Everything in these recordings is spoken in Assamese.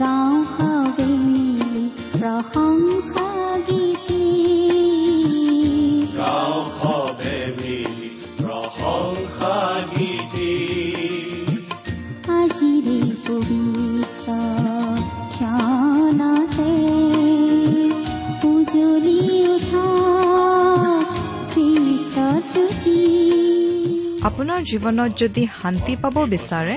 মুখৰিত কৰি গাওঁ হাৱে মিলি প্ৰশংসা গীতি আজিৰে পবিত্ৰ ক্ষণতে উজলি উঠা আপোনাৰ জীৱনত যদি শান্তি পাব বিচাৰে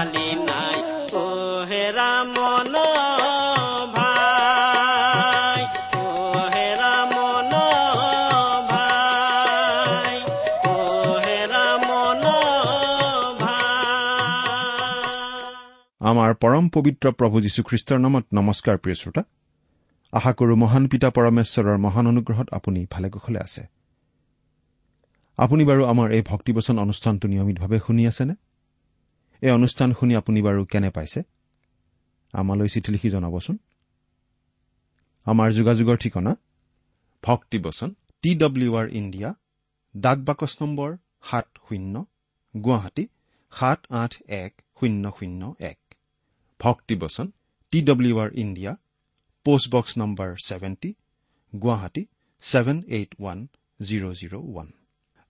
নাই মন ভাই মন ভাই মন আমাৰ পৰম পবিত্ৰ প্ৰভু যীশুখ্ৰীষ্টৰ নামত নমস্কাৰ প্ৰিয় শ্ৰোতা। আশা কৰো মহান পিতা পৰমেশ্বৰৰ মহান অনুগ্ৰহত আপুনি ভালে কুশলে আছে। আপুনি বাৰু আমাৰ এই ভক্তিবচন অনুষ্ঠানটো নিয়মিতভাৱে শুনি আছেনে? এই অনুষ্ঠান শুনি আপুনি বাৰু কেনে পাইছে? আমালৈ চিঠি লিখি জনাবচোন। আমাৰ যোগাযোগৰ ঠিকনা। ভক্তিবচন টি ডব্লিউ আৰ ইণ্ডিয়া ডাক বাকচ নম্বৰ সাত শূন্য গুৱাহাটী সাত আঠ এক শূন্য শূন্য এক। ভক্তিবচন T W R India postbox number seventy Guwahati seven eight one zero' zero' one.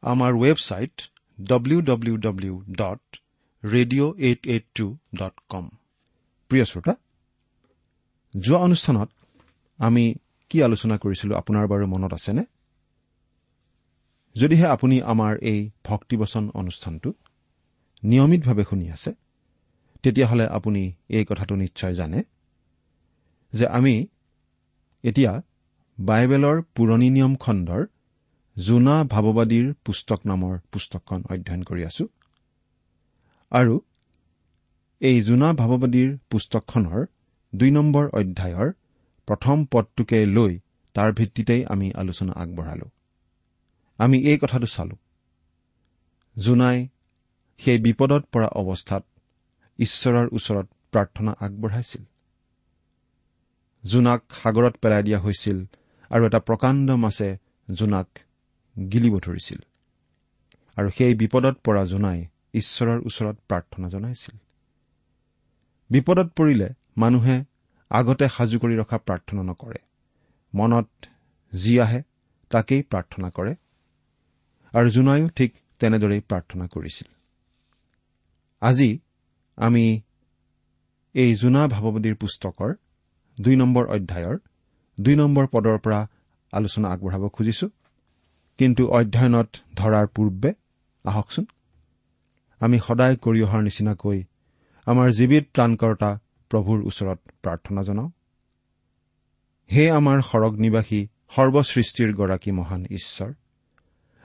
আমাৰ website W W W dot radio' eight eight two dot com প্ৰিয় শ্ৰোতা যোৱা অনুষ্ঠানত আমি কি আলোচনা কৰিছিলো আপোনাৰ বাৰু মনত আছেনে? যদিহে আপুনি আমাৰ এই ভক্তিবচন অনুষ্ঠানটো নিয়মিতভাৱে শুনি আছে তেতিয়াহ'লে আপুনি এই কথাটো নিশ্চয় জানে যে আমি এতিয়া বাইবেলৰ পুৰণি নিয়ম খণ্ডৰ জোনা ভাৱবাদীৰ পুস্তক নামৰ পুস্তকখন অধ্যয়ন কৰি আছো। আৰু এই জোনা ভাৱবাদীৰ পুস্তকখনৰ দুই নম্বৰ অধ্যায়ৰ প্ৰথম পদটোকে লৈ তাৰ ভিত্তিতেই আমি আলোচনা আগবঢ়ালো। আমি এই কথাটো চালো। জোনাই সেই বিপদত পৰা অৱস্থাত ঈশ্বৰৰ ওচৰত প্ৰাৰ্থনা আগবঢ়াইছিল। জোনাক সাগৰত পেলাই দিয়া হৈছিল আৰু এটা প্ৰকাণ্ড মাছে জোনাক গিলিব ধৰিছিল। আৰু সেই বিপদত পৰা জোনাই ঈশ্বৰৰ ওচৰত প্ৰাৰ্থনা জনাইছিল। বিপদত পৰিলে মানুহে আগতে সাজু কৰি ৰখা প্ৰাৰ্থনা নকৰে। মনত যি আহে তাকেই প্ৰাৰ্থনা কৰে। আৰু জোনায়ো ঠিক তেনেদৰেই প্ৰাৰ্থনা কৰিছিল। আজি আমি এই জোনা ভাৱবাদীৰ পুস্তকৰ দুই নম্বৰ অধ্যায়ৰ দুই নম্বৰ পদৰ পৰা আলোচনা আগবঢ়াব খুজিছো। কিন্তু অধ্যয়নত ধৰাৰ পূৰ্বে আহকচোন। আমি সদায় কৰি অহাৰ নিচিনাকৈ আমাৰ জীৱিত ত্ৰাণকৰ্তা প্ৰভুৰ ওচৰত প্ৰাৰ্থনা জনাওঁ। হে আমাৰ সৰগ নিবাসী সৰ্বসৃষ্টিৰ গৰাকী মহান ঈশ্বৰ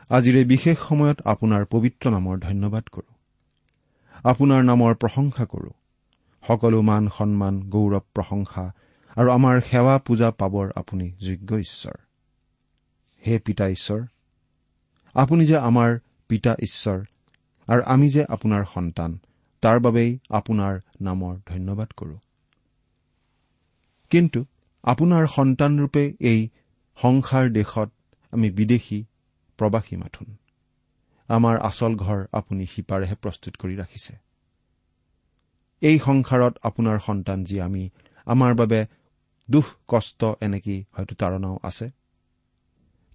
আজিৰ বিশেষ সময়ত আপোনাৰ পবিত্ৰ নামৰ ধন্যবাদ কৰো। আপোনাৰ নামৰ প্ৰশংসা কৰো। সকলো মান সন্মান গৌৰৱ প্ৰশংসা আৰু আমাৰ সেৱা পূজা পাবৰ আপুনি যোগ্য ঈশ্বৰ। হে পিতা ঈশ্বৰ আপুনি যে আমাৰ পিতা ঈশ্বৰ আৰু আমি যে আপোনাৰ সন্তান তাৰ বাবেই আপোনাৰ নামৰ ধন্যবাদ কৰো। কিন্তু আপোনাৰ সন্তানৰূপে এই সংসাৰ দেশত আমি বিদেশী প্ৰবাসী মাথোন। আমাৰ আচল ঘৰ আপুনি সিপাৰেহে প্ৰস্তুত কৰি ৰাখিছে। এই সংসাৰত আপোনাৰ সন্তান যি আমি আমাৰ বাবে দুখ কষ্ট এনেকেই হয়তো তাৰণাও আছে।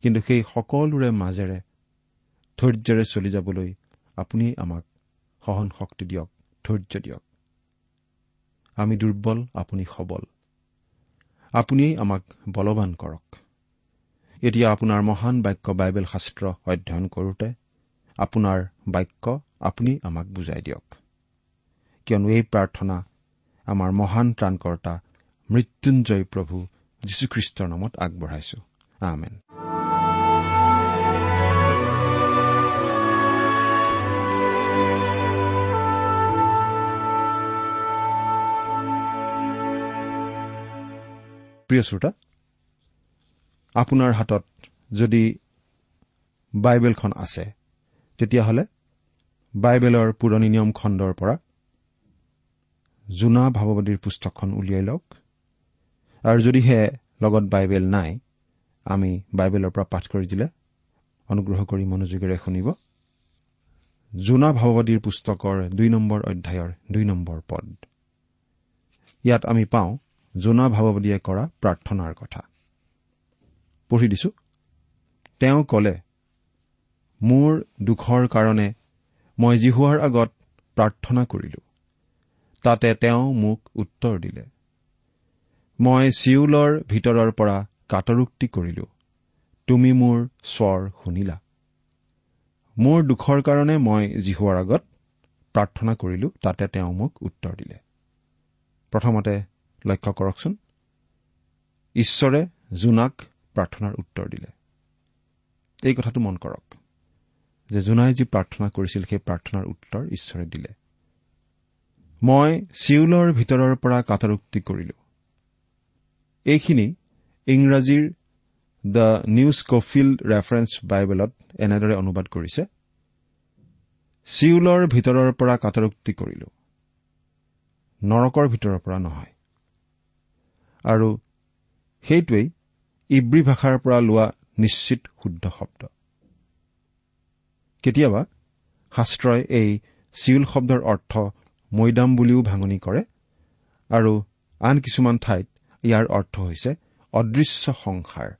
কিন্তু সেই সকলোৰে মাজেৰে ধৈৰ্যৰে চলি যাবলৈ আপুনি আমাক সহন শক্তি দিয়ক ধৈৰ্য দিয়ক। আমি দুৰ্বল আপুনি সবল। আপুনিয়েই আমাক বলৱান কৰক। এতিয়া আপোনাৰ মহান বাক্য বাইবেল শাস্ত্ৰ অধ্যয়ন কৰোতে আপোনাৰ বাক্য আপুনি আমাক বুজাই দিয়ক। কিয়নো এই প্ৰাৰ্থনা আমাৰ মহান ত্ৰাণকৰ্তা মৃত্যুঞ্জয় প্ৰভু যীশুখ্ৰীষ্টৰ নামত আগবঢ়াইছো। আমেন। প্ৰিয় শ্ৰোতা আপোনাৰ হাতত যদি বাইবেলখন আছে তেতিয়াহ'লে বাইবেলৰ পুৰণি নিয়ম খণ্ডৰ পৰা জোনা ভাৱবাদীৰ পুস্তকখন উলিয়াই লওক। আৰু যদিহে লগত বাইবেল নাই আমি বাইবেলৰ পৰা পাঠ কৰি দিলে অনুগ্ৰহ কৰি মনোযোগেৰে শুনিব। জোনা ভাৱবাদীৰ পুস্তকৰ দুই নম্বৰ অধ্যায়ৰ দুই নম্বৰ পদ। ইয়াত আমি পাওঁ জোনা ভাৱবাদীয়ে কৰা প্ৰাৰ্থনাৰ কথা। পঢ়ি দিছো। তেওঁ কলে মোৰ দুখৰ কাৰণে মই জিহুৱাৰ আগত প্ৰাৰ্থনা কৰিলো। তাতে তেওঁ মোক উত্তৰ দিলে। মই চিউলৰ ভিতৰৰ পৰা কাটৰোক্তি কৰিলো। তুমি মোৰ স্বৰ শুনিলা। মোৰ দুখৰ কাৰণে মই জিহুৱাৰ আগত প্ৰাৰ্থনা কৰিলো। তাতে তেওঁ মোক উত্তৰ দিলে। প্ৰথমতে লক্ষ্য কৰকচোন। ঈশ্বৰে জোনাক প্ৰাৰ্থনাৰ উত্তৰ দিলে। এই কথাটো মন কৰক। যে জোনাই যি প্ৰাৰ্থনা কৰিছিল সেই প্ৰাৰ্থনাৰ উত্তৰ ঈশ্বৰে দিলে। মই চিউলৰ ভিতৰৰ পৰা কাটাৰোক্তি কৰিলো। এইখিনি ইংৰাজীৰ দ্য নিউজ কফিল্ড ৰেফাৰেন্স বাইবেলত এনেদৰে অনুবাদ কৰিছে। চিউলৰ ভিতৰৰ পৰা কাটাৰোক্তি কৰিলো। নৰকৰ ভিতৰৰ পৰা নহয়। আৰু সেইটোৱেই ইব্ৰী ভাষাৰ পৰা লোৱা নিশ্চিত শুদ্ধ শব্দ। কেতিয়াবা শাস্ত্ৰই এই চিউল শব্দৰ অৰ্থ মৈদাম বুলিও ভাঙনি কৰে আৰু আন কিছুমান ঠাইত ইয়াৰ অৰ্থ হৈছে অদৃশ্য সংসাৰ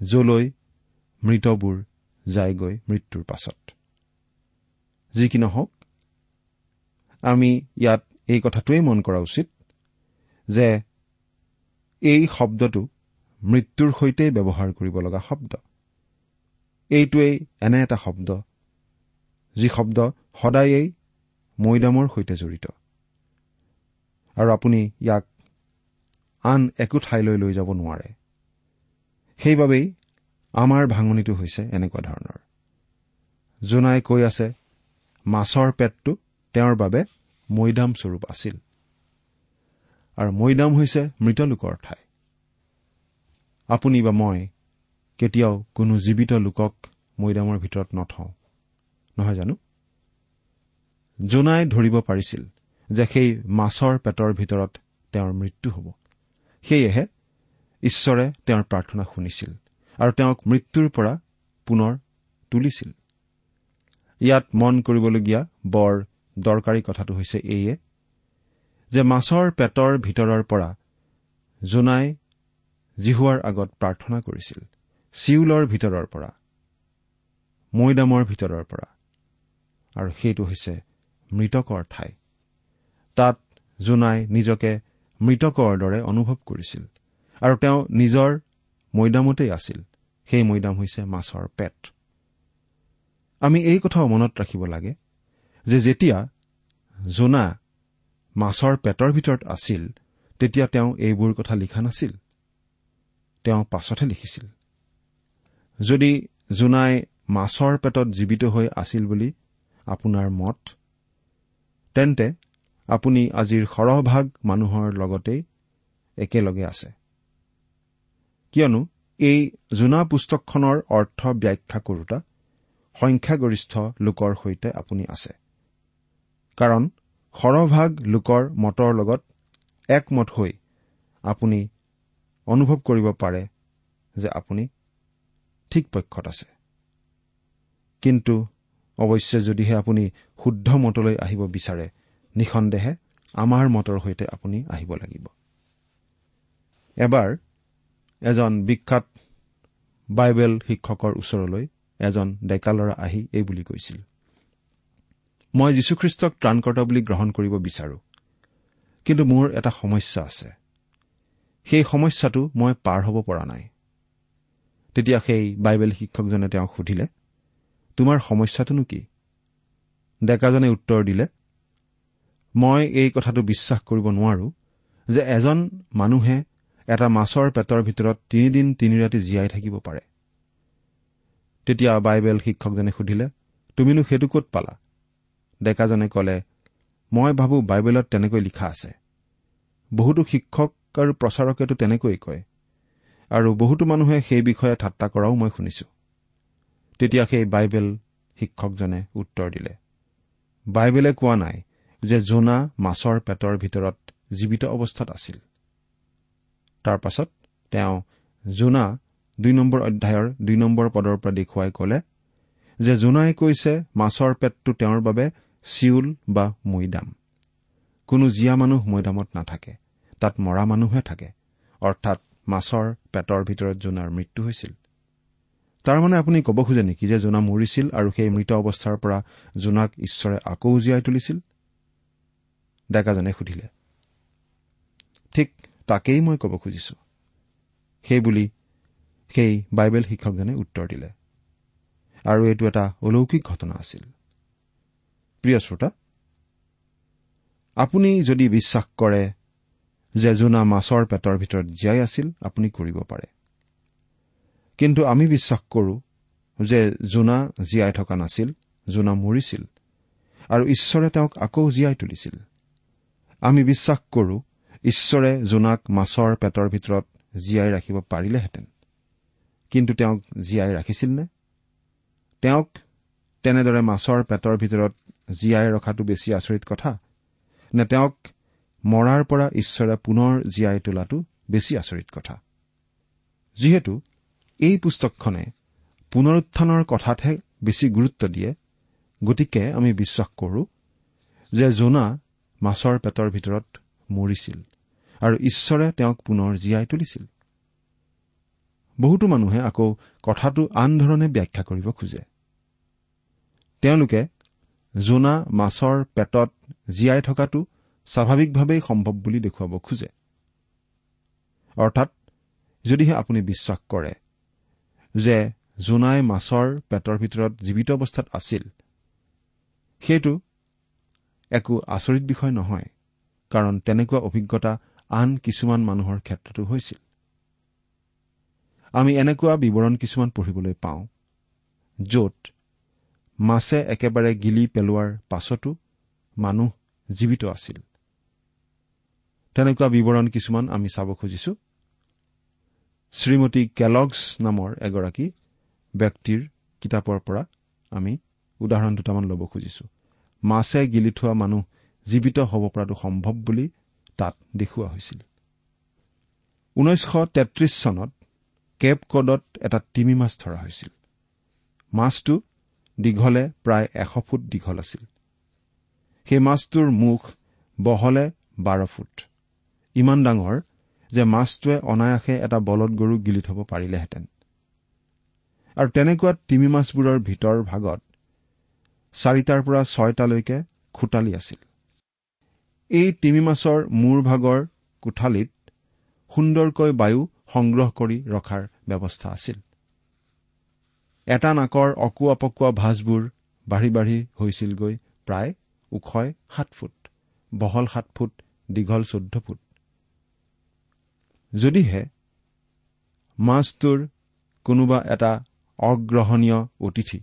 যলৈ মৃতবোৰ যায়গৈ মৃত্যুৰ পাছত। যি কি নহওক আমি ইয়াত এই কথাটোৱেই মন কৰা উচিত যে এই শব্দটো মৃত্যুৰ সৈতে ব্যৱহাৰ কৰিব লগা শব্দ। এইটোৱেই এনে এটা শব্দ যি শব্দ সদায়েই মৈদামৰ সৈতে জড়িত। আৰু আপুনি ইয়াক আন একো ঠাইলৈ লৈ যাব নোৱাৰে। সেইবাবেই আমাৰ ভাঙনিটো হৈছে এনেকুৱা ধৰণৰ। জোনাই কৈ আছে মাছৰ পেটটো তেওঁৰ বাবে মৈদাম স্বৰূপ আছিল। আৰু মৈদাম হৈছে মৃতলোকৰ ঠাই। আপুনি বা মই কেতিয়াও কোনো জীৱিত লোকক মৈদামৰ ভিতৰত নথওঁ। নহয় জানো? জোনাই ধৰিব পাৰিছিল যে সেই মাছৰ পেটৰ ভিতৰত তেওঁৰ মৃত্যু হ'ব। সেয়েহে ঈশ্বৰে তেওঁৰ প্ৰাৰ্থনা শুনিছিল আৰু তেওঁক মৃত্যুৰ পৰা পুনৰ তুলিছিল। ইয়াত মন কৰিবলগীয়া বৰ দৰকাৰী কথাটো হৈছে এইয়ে যে মাছৰ পেটৰ ভিতৰৰ পৰা জোনাই জিহুৱাৰ আগত প্ৰাৰ্থনা কৰিছিল চিউলৰ ভিতৰৰ পৰা মৈদামৰ ভিতৰৰ পৰা। আৰু সেইটো হৈছে মৃতকৰ ঠাই। তাত জোনাই নিজকে মৃতকৰ দৰে অনুভৱ কৰিছিল। আৰু তেওঁ নিজৰ মৈদামতেই আছিল। সেই মৈদাম হৈছে মাছৰ পেট। আমি এই কথাও মনত ৰাখিব লাগে যে যেতিয়া জোনা মাছৰ পেটৰ ভিতৰত আছিল তেতিয়া তেওঁ এইবোৰ কথা লিখা নাছিল। তেওঁ পাছতহে লিখিছিল। যদি জোনাই মাছৰ পেটত জীৱিত হৈ আছিল বুলি আপোনাৰ মত তেন্তে আপুনি আজিৰ সৰহভাগ মানুহৰ লগতেই একেলগে আছে। কিয়নো এই জোনা পুস্তকখনৰ অৰ্থ ব্যাখ্যা কৰোতা সংখ্যাগৰিষ্ঠ লোকৰ সৈতে আপুনি আছে। কাৰণ সৰহভাগ লোকৰ মতৰ লগত একমত হৈ আপুনি অনুভৱ কৰিব পাৰে যে আপুনি ঠিক পক্ষত আছে। কিন্তু অৱশ্যে যদিহে আপুনি শুদ্ধ মতলৈ আহিব বিচাৰে নিঃসন্দেহে আমাৰ মতৰ সৈতে আপুনি আহিব লাগিব। এবাৰ এজন বিখ্যাত বাইবেল শিক্ষকৰ ওচৰলৈ এজন ডেকা ল'ৰা আহি এই বুলি কৈছিল মই যীশুখ্ৰীষ্টক ত্ৰাণকৰ্তা বুলি গ্ৰহণ কৰিব বিচাৰো। কিন্তু মোৰ এটা সমস্যা আছে। সেই সমস্যাটো মই পাৰ হ'ব পৰা নাই। তেতিয়া সেই বাইবেল শিক্ষকজনে তেওঁক সুধিলে তোমাৰ সমস্যাটোনো কি? ডেকাজনে উত্তৰ দিলে মই এই কথাটো বিশ্বাস কৰিব নোৱাৰো যে এজন মানুহে এটা মাছৰ পেটৰ ভিতৰত তিনিদিন তিনি ৰাতি জীয়াই থাকিব পাৰে। তেতিয়া বাইবেল শিক্ষকজনে সুধিলে তুমিনো সেইটো ক'ত পালা? ডেকাজনে কলে মই ভাবো বাইবেলত তেনেকৈ লিখা আছে। বহুতো শিক্ষক আৰু প্ৰচাৰকেতো তেনেকৈ কয় আৰু বহুতো মানুহে সেই বিষয়ে ঠাট্টা কৰাও মই শুনিছো। তেতিয়া সেই বাইবেল শিক্ষকজনে উত্তৰ দিলে বাইবেলে কোৱা নাই যে জোনা মাছৰ পেটৰ ভিতৰত জীৱিত অৱস্থাত আছিল। তাৰ পাছত তেওঁ জোনা দুই নম্বৰ অধ্যায়ৰ দুই নম্বৰ পদৰ পৰা দেখুৱাই কলে যে জোনাই কৈছে মাছৰ পেটটো তেওঁৰ বাবে চিউল বা মৈদাম। কোনো জীয়া মানুহ মৈদামত নাথাকে। তাত মৰা মানুহে থাকে। অৰ্থাৎ মাছৰ পেটৰ ভিতৰত জোনাৰ মৃত্যু হৈছিল। তাৰমানে আপুনি ক'ব খোজে নেকি যে জোনা মৰিছিল আৰু সেই মৃত অৱস্থাৰ পৰা জোনাক ঈশ্বৰে আকৌ জীয়াই তুলিছিল? ডেকাজনে সুধিলে। ঠিক তাকেই মই ক'ব খুজিছো। সেইবুলি সেই বাইবেল শিক্ষকজনে উত্তৰ দিলে। আৰু এইটো এটা অলৌকিক ঘটনা আছিল। প্ৰিয় শ্ৰোতা আপুনি যদি বিশ্বাস কৰে যে জোনা মাছৰ পেটৰ ভিতৰত জীয়াই আছিল আপুনি কৰিব পাৰে। কিন্তু আমি বিশ্বাস কৰো যে জোনা জীয়াই থকা নাছিল জোনা মৰিছিল আৰু ঈশ্বৰে তেওঁক আকৌ জীয়াই তুলিছিল। আমি বিশ্বাস কৰো ঈশ্বৰে জোনাক মাছৰ পেটৰ ভিতৰত জীয়াই ৰাখিব পাৰিলেহেঁতেন। কিন্তু তেওঁক জীয়াই ৰাখিছিল নে? তেওঁক তেনেদৰে মাছৰ পেটৰ ভিতৰত জীয়াই ৰখাটো বেছি আচৰিত কথা নে তেওঁক মৰাৰ পৰা ঈশ্বৰে পুনৰ জীয়াই তোলাটো বেছি আচৰিত কথা? যিহেতু এই পুস্তকখনে পুনৰুত্থানৰ কথাতহে বেছি গুৰুত্ব দিয়ে গতিকে আমি বিশ্বাস কৰো যে জোনা মাছৰ পেটৰ ভিতৰত মৰিছিল আৰু ঈশ্বৰে তেওঁক পুনৰ জীয়াই তুলিছিল। বহুতো মানুহে আকৌ কথাটো আন ধৰণে ব্যাখ্যা কৰিব খোজে। তেওঁলোকে জোনা মাছৰ পেটত জীয়াই থকাটো স্বাভাৱিকভাৱেই সম্ভৱ বুলি দেখুৱাব খোজে। অৰ্থাৎ যদিহে আপুনি বিশ্বাস কৰে যে জোনাই মাছৰ পেটৰ ভিতৰত জীৱিত অৱস্থাত আছিল সেইটো একো আচৰিত বিষয় নহয় কাৰণ তেনেকুৱা অভিজ্ঞতা আন কিছুমান মানুহৰ ক্ষেত্ৰতো হৈছিল। আমি এনেকুৱা বিৱৰণ কিছুমান পঢ়িবলৈ পাওঁ য'ত মাছে একেবাৰে গিলি পেলোৱাৰ পাছতো মানুহ জীৱিত আছিল। তেনেকুৱা বিৱৰণ কিছুমান আমি চাব খুজিছো। শ্ৰীমতী কেলগছ নামৰ এগৰাকী ব্যক্তিৰ কিতাপৰ পৰা আমি উদাহৰণ দুটামান ল'ব খুজিছো। মাছে গিলি থোৱা মানুহ জীৱিত হ'ব পৰাটো সম্ভৱ বুলি তাত দেখুওৱা হৈছিল। ঊনৈছশ তেত্ৰিশ চনত কেপ কডত এটা তিমি মাছ ধৰা হৈছিল। মাছটো দীঘলে প্ৰায় এশ ফুট দীঘল আছিল। সেই মাছটোৰ মুখ বহলে বাৰ ফুট। ইমান ডাঙৰ যে মাছটোৱে অনায়াসে এটা বলদ গৰু গিলি থব পাৰিলেহেঁতেন। আৰু তেনেকুৱা তিমি মাছবোৰৰ ভিতৰ ভাগত চাৰিটাৰ পৰা ছয়টালৈকে খোটালি আছিল। এই তিমি মাছৰ মূৰ ভাগৰ কোঠালিত সুন্দৰকৈ বায়ু সংগ্ৰহ কৰি ৰখাৰ ব্যৱস্থা আছিল। এটা নাকৰ অকোৱা পকোৱা ভাঁজবোৰ বাঢ়ি বাঢ়ি হৈছিলগৈ প্ৰায় ওখই সাত ফুট বহল সাত ফুট দীঘল চৈধ্য ফুট। যদিহে মাছটোৰ কোনোবা এটা অগ্ৰহণীয় অতিথি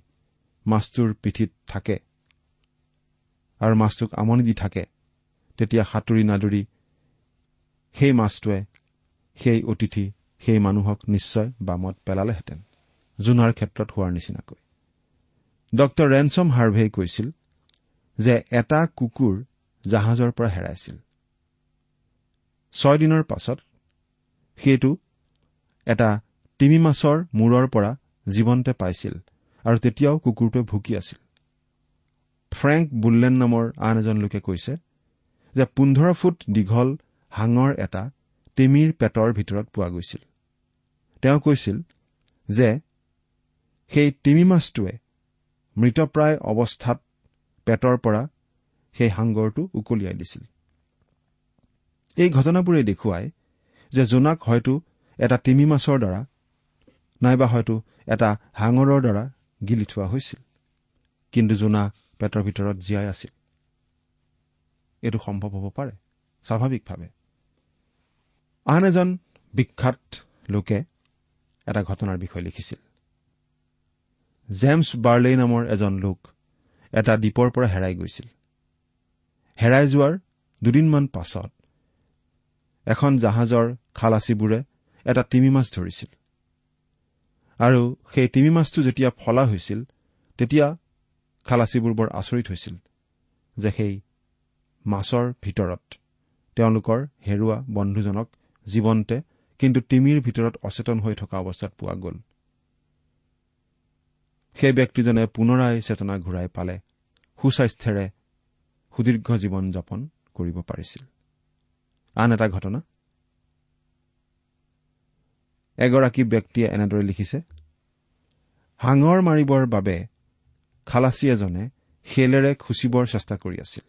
মাছটোৰ পিঠিত থাকে আৰু মাছটোক আমনি দি থাকে তেতিয়া সাঁতুৰি নাদুৰি সেই মাছটোৱে সেই অতিথি সেই মানুহক নিশ্চয় বামত পেলালেহেঁতেন। জোনাৰ ক্ষেত্ৰত হোৱাৰ নিচিনাকৈ। ডক্তৰ ৰেনচম হাৰ্ভেই কৈছিল যে এটা কুকুৰ জাহাজৰ পৰা হেৰাইছিল। ছয় দিনৰ পাছত সেইটো এটা তিমি মাছৰ মূৰৰ পৰা জীৱন্তে পাইছিল আৰু তেতিয়াও কুকুৰটোৱে ভুকি আছিল। ফ্ৰেংক বুল্লেন নামৰ আন এজন লোকে কৈছে যে পোন্ধৰ ফুট দীঘল হাঙৰ এটা তিমিৰ পেটৰ ভিতৰত পোৱা গৈছিল। তেওঁ কৈছিল যে সেই তিমি মাছটোৱে মৃতপ্ৰায় অৱস্থাত পেটৰ পৰা সেই সাংগৰটো উকলিয়াই দিছিল। এই ঘটনাবোৰে দেখুৱায় যে জোনাক হয়তো এটা তিমি মাছৰ দ্বাৰা নাইবা হয়তো এটা হাঙৰৰ দ্বাৰা গিলি থোৱা হৈছিল। কিন্তু জোনা পেটৰ ভিতৰত জীয়াই আছিল। এইটো সম্ভৱ হ'ব পাৰে স্বাভাৱিকভাৱে। আন এজন বিখ্যাত লোকে এটা ঘটনাৰ বিষয়ে লিখিছিল। জেমছ বাৰ্লে নামৰ এজন লোক এটা দ্বীপৰ পৰা হেৰাই গৈছিল। হেৰাই যোৱাৰ দুদিনমান পাছত এখন জাহাজৰ খালাচীবোৰে এটা তিমি মাছ ধৰিছিল। আৰু সেই তিমি মাছটো যেতিয়া ফলা হৈছিল তেতিয়া খালাচীবোৰ বৰ আচৰিত হৈছিল যে সেই মাছৰ ভিতৰত তেওঁলোকৰ হেৰুৱা বন্ধুজনক জীৱন্তে কিন্তু তিমিৰ ভিতৰত অচেতন হৈ থকা অৱস্থাত পোৱা গ'ল। সেই ব্যক্তিজনে পুনৰাই চেতনা ঘূৰাই পালে সুস্বাস্থ্যেৰে সুদীৰ্ঘ জীৱন যাপন কৰিব পাৰিছিল। আন এটা ঘটনা? এগৰাকী ব্যক্তিয়ে এনেদৰে লিখিছে হাঙৰ মাৰিবৰ বাবে খালাচী এজনে শিলেৰে খুচিবৰ চেষ্টা কৰি আছিল।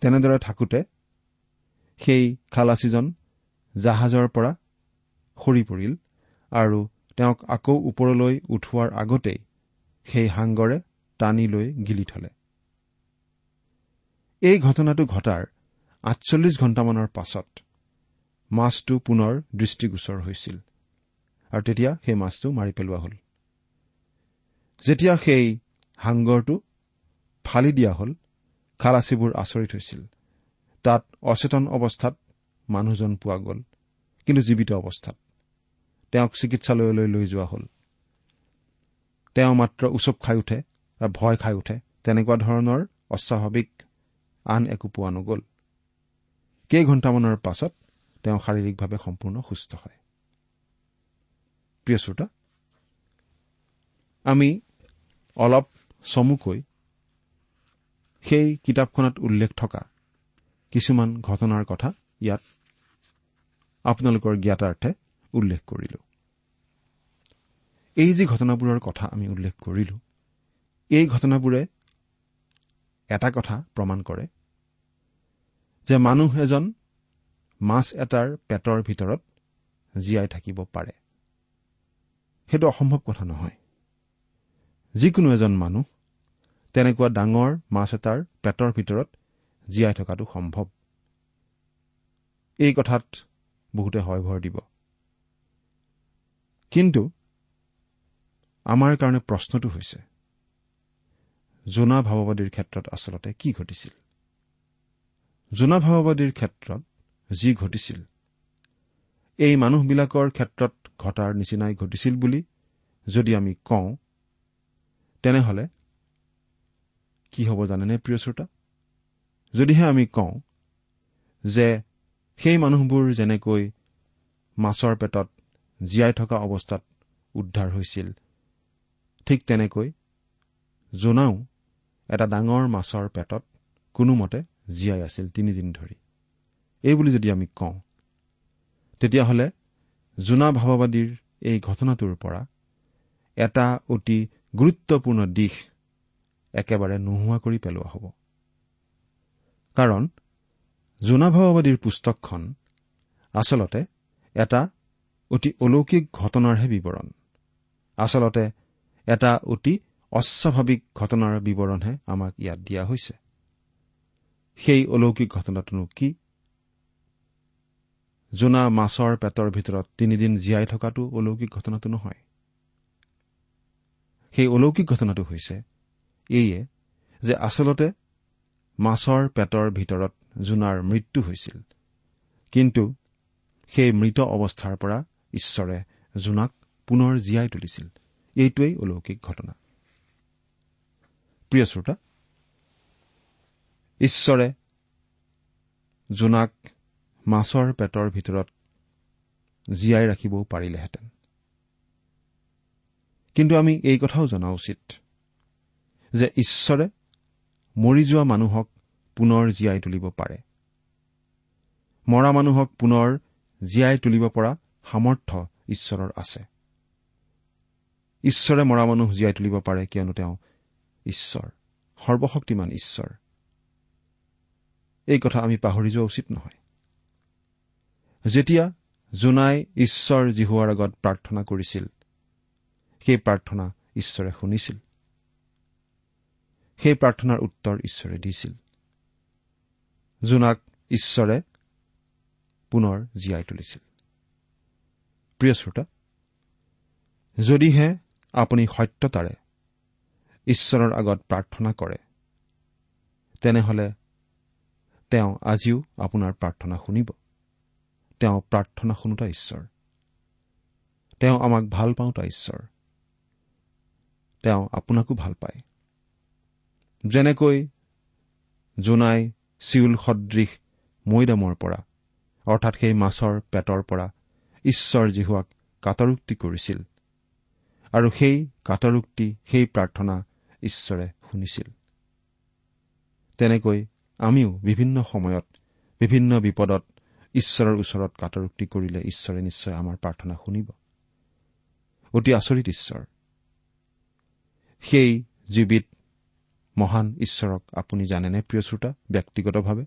তেনেদৰে থাকোতে সেই খালাচীজন জাহাজৰ পৰা সৰি পৰিল আৰু তেওঁক আকৌ ওপৰলৈ উঠোৱাৰ আগতেই সেই হাংগৰে টানি লৈ গিলি থলে। এই ঘটনাটো ঘটাৰ আঠচল্লিছ ঘণ্টামানৰ পাছত মাছটো পুনৰ দৃষ্টিগোচৰ হৈছিল আৰু তেতিয়া সেই মাছটো মাৰি পেলোৱা হ'ল। যেতিয়া সেই হাংগৰটো ফালি দিয়া হ'ল খালাচীবোৰ আচৰিত হৈছিল। তাত অচেতন অৱস্থাত মানুহজন পোৱা গ'ল কিন্তু জীৱিত অৱস্থাত। তেওঁক চিকিৎসালয়লৈ লৈ যোৱা হ'ল। তেওঁ মাত্ৰ উচপ খাই উঠে বা ভয় খাই উঠে তেনেকুৱা ধৰণৰ অস্বাভাৱিক আন একো পোৱা নগ'ল। কেইঘণ্টামানৰ পাছত তেওঁ শাৰীৰিকভাৱে সম্পূৰ্ণ সুস্থ হয়। প্ৰিয় শ্ৰোতা আমি অলপ চমুকৈ সেই কিতাপখনত উল্লেখ থকা কিছুমান ঘটনাৰ কথা ইয়াত আপোনালোকৰ জ্ঞাতাৰ্থে উল্লেখ কৰিলো। এই যি ঘটনাবোৰৰ কথা আমি উল্লেখ কৰিলো এই ঘটনাবোৰে এটা কথা প্ৰমাণ কৰে যে মানুহ এজন মাছ এটাৰ পেটৰ ভিতৰত জীয়াই থাকিব পাৰে। সেইটো অসম্ভৱ কথা নহয়। যিকোনো এজন মানুহ তেনেকুৱা ডাঙৰ মাছ এটাৰ পেটৰ ভিতৰত জীয়াই থকাটো সম্ভৱ। এই কথাত বহুতে হয় ভৰ দিব। কিন্তু আমাৰ কাৰণে প্ৰশ্নটো হৈছে জোনা ভাৱবাদীৰ ক্ষেত্ৰত আচলতে কি ঘটিছিল? জোনা ভাৱবাদীৰ ক্ষেত্ৰত যি ঘটিছিল এই মানুহবিলাকৰ ক্ষেত্ৰত ঘটাৰ নিচিনাই ঘটিছিল বুলি যদি আমি কওঁ তেনেহলে কি হ'ব জানেনে প্ৰিয় শ্ৰোতা? যদিহে আমি কওঁ যে সেই মানুহবোৰ যেনেকৈ মাছৰ পেটত জীয়াই থকা অৱস্থাত উদ্ধাৰ হৈছিল। ঠিক তেনেকৈ জোনাও এটা ডাঙৰ মাছৰ পেটত কোনোমতে জীয়াই আছিল তিনিদিন ধৰি। এইবুলি যদি আমি কওঁ তেতিয়াহ'লে জোনা ভাৱবাদীৰ এই ঘটনাটোৰ পৰা এটা অতি গুৰুত্বপূৰ্ণ দিশ একেবাৰে নোহোৱা কৰি পেলোৱা হ'ব। কাৰণ জোনা ভাৱবাদীৰ পুস্তকখন আচলতে এটা অতি অলৌকিক ঘটনাৰহে বিৱৰণ। আচলতে এটা অতি অস্বাভাৱিক ঘটনাৰ বিৱৰণহে আমাক ইয়াত দিয়া হৈছে। সেই অলৌকিক ঘটনাটোনো কি? জোনা মাছৰ পেটৰ ভিতৰত তিনিদিন জীয়াই থকাটো অলৌকিক ঘটনাটো নহয়। সেই অলৌকিক ঘটনাটো হৈছে এইয়ে যে আচলতে মাছৰ পেটৰ ভিতৰত জোনাৰ মৃত্যু হৈছিল। কিন্তু সেই মৃত অৱস্থাৰ পৰা ঈশ্বৰে জোনাক পুনৰ জীয়াই তুলিছিল। এইটোৱেই অলৌকিক ঘটনা। প্ৰিয় শ্ৰোতা ঈশ্বৰে জোনাক মাছৰ পেটৰ ভিতৰত জীয়াই ৰাখিবও পাৰিলেহেঁতেন। কিন্তু আমি এই কথাও জনা উচিত যে ঈশ্বৰে মৰি যোৱা মানুহক পুনৰ জীয়াই তুলিব পাৰে। মৰা মানুহক পুনৰ জীয়াই তুলিব পৰা সামৰ্থ্য ঈশ্বৰৰ আছে। ঈশ্বৰে মৰা মানুহ জীয়াই তুলিব পাৰে কিয়নো তেওঁ ঈশ্বৰ সৰ্বশক্তিমান ঈশ্বৰ। এই কথা আমি পাহৰি যোৱা উচিত নহয়। যেতিয়া জোনাই ঈশ্বৰ জিহুৱাৰ আগত প্ৰাৰ্থনা কৰিছিল সেই প্ৰাৰ্থনা ঈশ্বৰে শুনিছিল। সেই প্ৰাৰ্থনাৰ উত্তৰ ঈশ্বৰে দিছিল। জোনাক ঈশ্বৰে পুনৰ জীয়াই তুলিছিল। প্ৰিয় শ্ৰোতা যদিহে আপুনি সত্যতাৰে ঈশ্বৰৰ আগত প্ৰাৰ্থনা কৰে তেনেহলে তেওঁ আজিও আপোনাৰ প্ৰাৰ্থনা শুনিব। তেওঁ প্ৰাৰ্থনা শুনোতা ঈশ্বৰ। তেওঁ আমাক ভাল পাওঁতা ঈশ্বৰ। তেওঁ আপোনাকো ভাল পায়। যেনেকৈ জোনাই চিউল সদৃশ মৈদামৰ পৰা অৰ্থাৎ সেই মাছৰ পেটৰ পৰা ঈশ্বৰ জিহুৱাক কাটৰোক্তি কৰিছিল। আৰু সেই কাটৰোক্তি সেই প্ৰাৰ্থনা ঈশ্বৰে শুনিছিল। তেনেকৈ আমিও বিভিন্ন সময়ত বিভিন্ন বিপদত ঈশ্বৰৰ ওচৰত কাটৰোক্তি কৰিলে ঈশ্বৰে নিশ্চয় আমাৰ প্ৰাৰ্থনা শুনিব। অতি আচৰিত ঈশ্বৰ। সেই জীৱিত মহান ঈশ্বৰক আপুনি জানেনে প্ৰিয় শ্ৰোতা? ব্যক্তিগতভাৱে।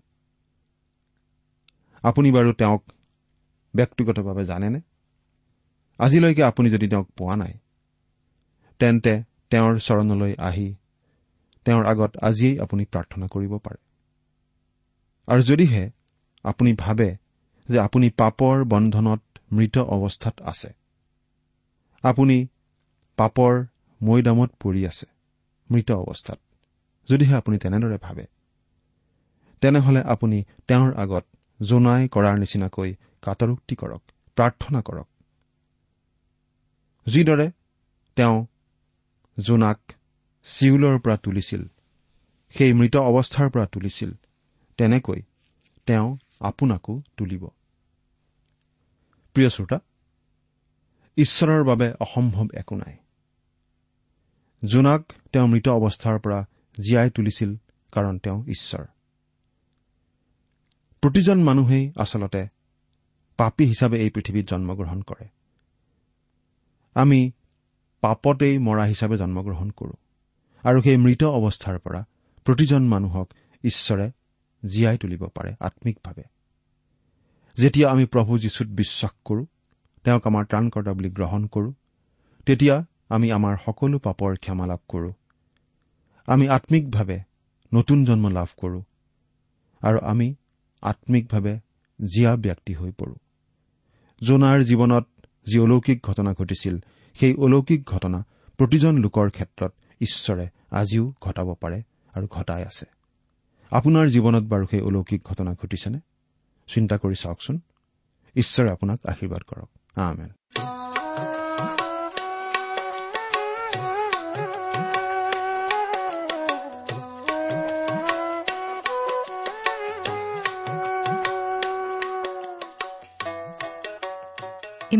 আপুনি বাৰু তেওঁক ব্যক্তিগতভাৱে জানেনে? আজিলৈকে আপুনি যদি তেওঁক পোৱা নাই তেন্তে তেওঁৰ চৰণলৈ আহি তেওঁৰ আগত আজিয়েই আপুনি প্ৰাৰ্থনা কৰিব পাৰে। আৰু যদিহে আপুনি ভাবে যে আপুনি পাপৰ বন্ধনত মৃত অৱস্থাত আছে আপুনি পাপৰ মৈদামত পৰি আছে মৃত অৱস্থাত। যদিহে আপুনি তেনেদৰে ভাবে তেনেহলে আপুনি তেওঁৰ আগত জোনাই কৰাৰ নিচিনাকৈ কাটৰোক্তি কৰক? প্ৰাৰ্থনা কৰক। যিদৰে তেওঁ জোনাক চিউলৰ পৰা তুলিছিল সেই মৃত অৱস্থাৰ পৰা তুলিছিল তেনেকৈ তেওঁ আপোনাকো তুলিব। প্ৰিয় শ্ৰোতা ঈশ্বৰৰ বাবে অসম্ভৱ একো নাই। জোনাক তেওঁ মৃত অৱস্থাৰ পৰা জীয়াই তুলিছিল কাৰণ তেওঁ ঈশ্বৰ। প্ৰতিজন মানুহেই আচলতে পাপী হিচাপে এই পৃথিৱীত জন্মগ্ৰহণ কৰে। আমি পাপতেই মৰা হিচাপে জন্মগ্ৰহণ কৰোঁ। আৰু সেই মৃত অৱস্থাৰ পৰা প্ৰতিজন মানুহক ঈশ্বৰে জীয়াই তুলিব পাৰে আম্মিকভাৱে যেতিয়া আমি প্ৰভু যীশুত বিশ্বাস কৰোঁ তেওঁক আমাৰ ত্ৰাণকৰ্তা বুলি গ্ৰহণ কৰোঁ তেতিয়া আমি আমাৰ সকলো পাপৰ ক্ষমা লাভ কৰোঁ। আমি আম্মিকভাৱে নতুন জন্ম লাভ কৰোঁ। আৰু আমি আম্মিকভাৱে জীয়া ব্যক্তি হৈ পৰোঁ। জোনাৰ জীৱনত যি অলৌকিক ঘটনা ঘটিছিল সেই অলৌকিক ঘটনা প্ৰতিজন লোকৰ ক্ষেত্ৰত ঈশ্বৰে আজিও ঘটাব পাৰে আৰু ঘটাই আছে। আপোনাৰ জীৱনত বাৰু সেই অলৌকিক ঘটনা ঘটিছেনে? চিন্তা কৰি চাওকচোন। ঈশ্বৰে আপোনাক আশীৰ্বাদ কৰক। আমেন।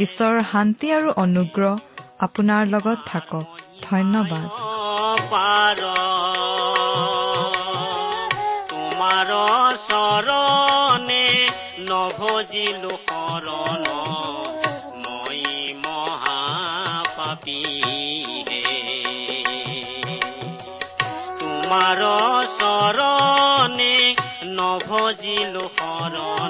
ঈশ্বৰৰ শান্তি আৰু অনুগ্ৰহ আপোনাৰ লগত থাকক। ধন্যবাদ। তোমাৰ চৰণে নভজিলো শৰণ।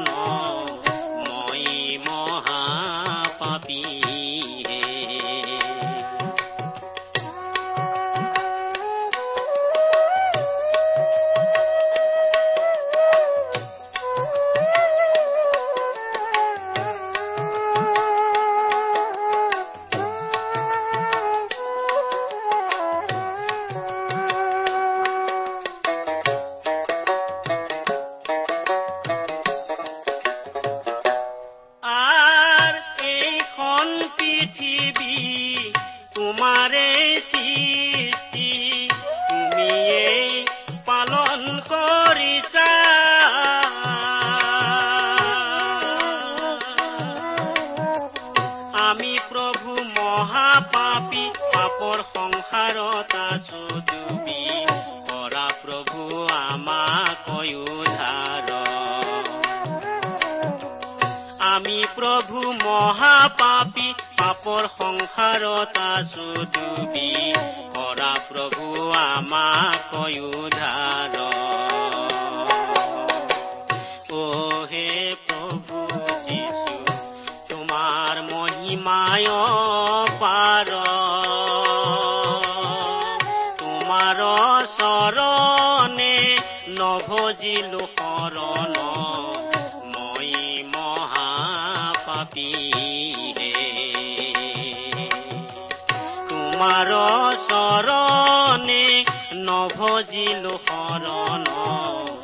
প্ৰভু মহাপাপী পাপৰ সংসাৰত আছো ডুবি কৰা প্ৰভু আমাক উদ্ধাৰ তোমাৰ চৰণে নভজিলো শৰণ।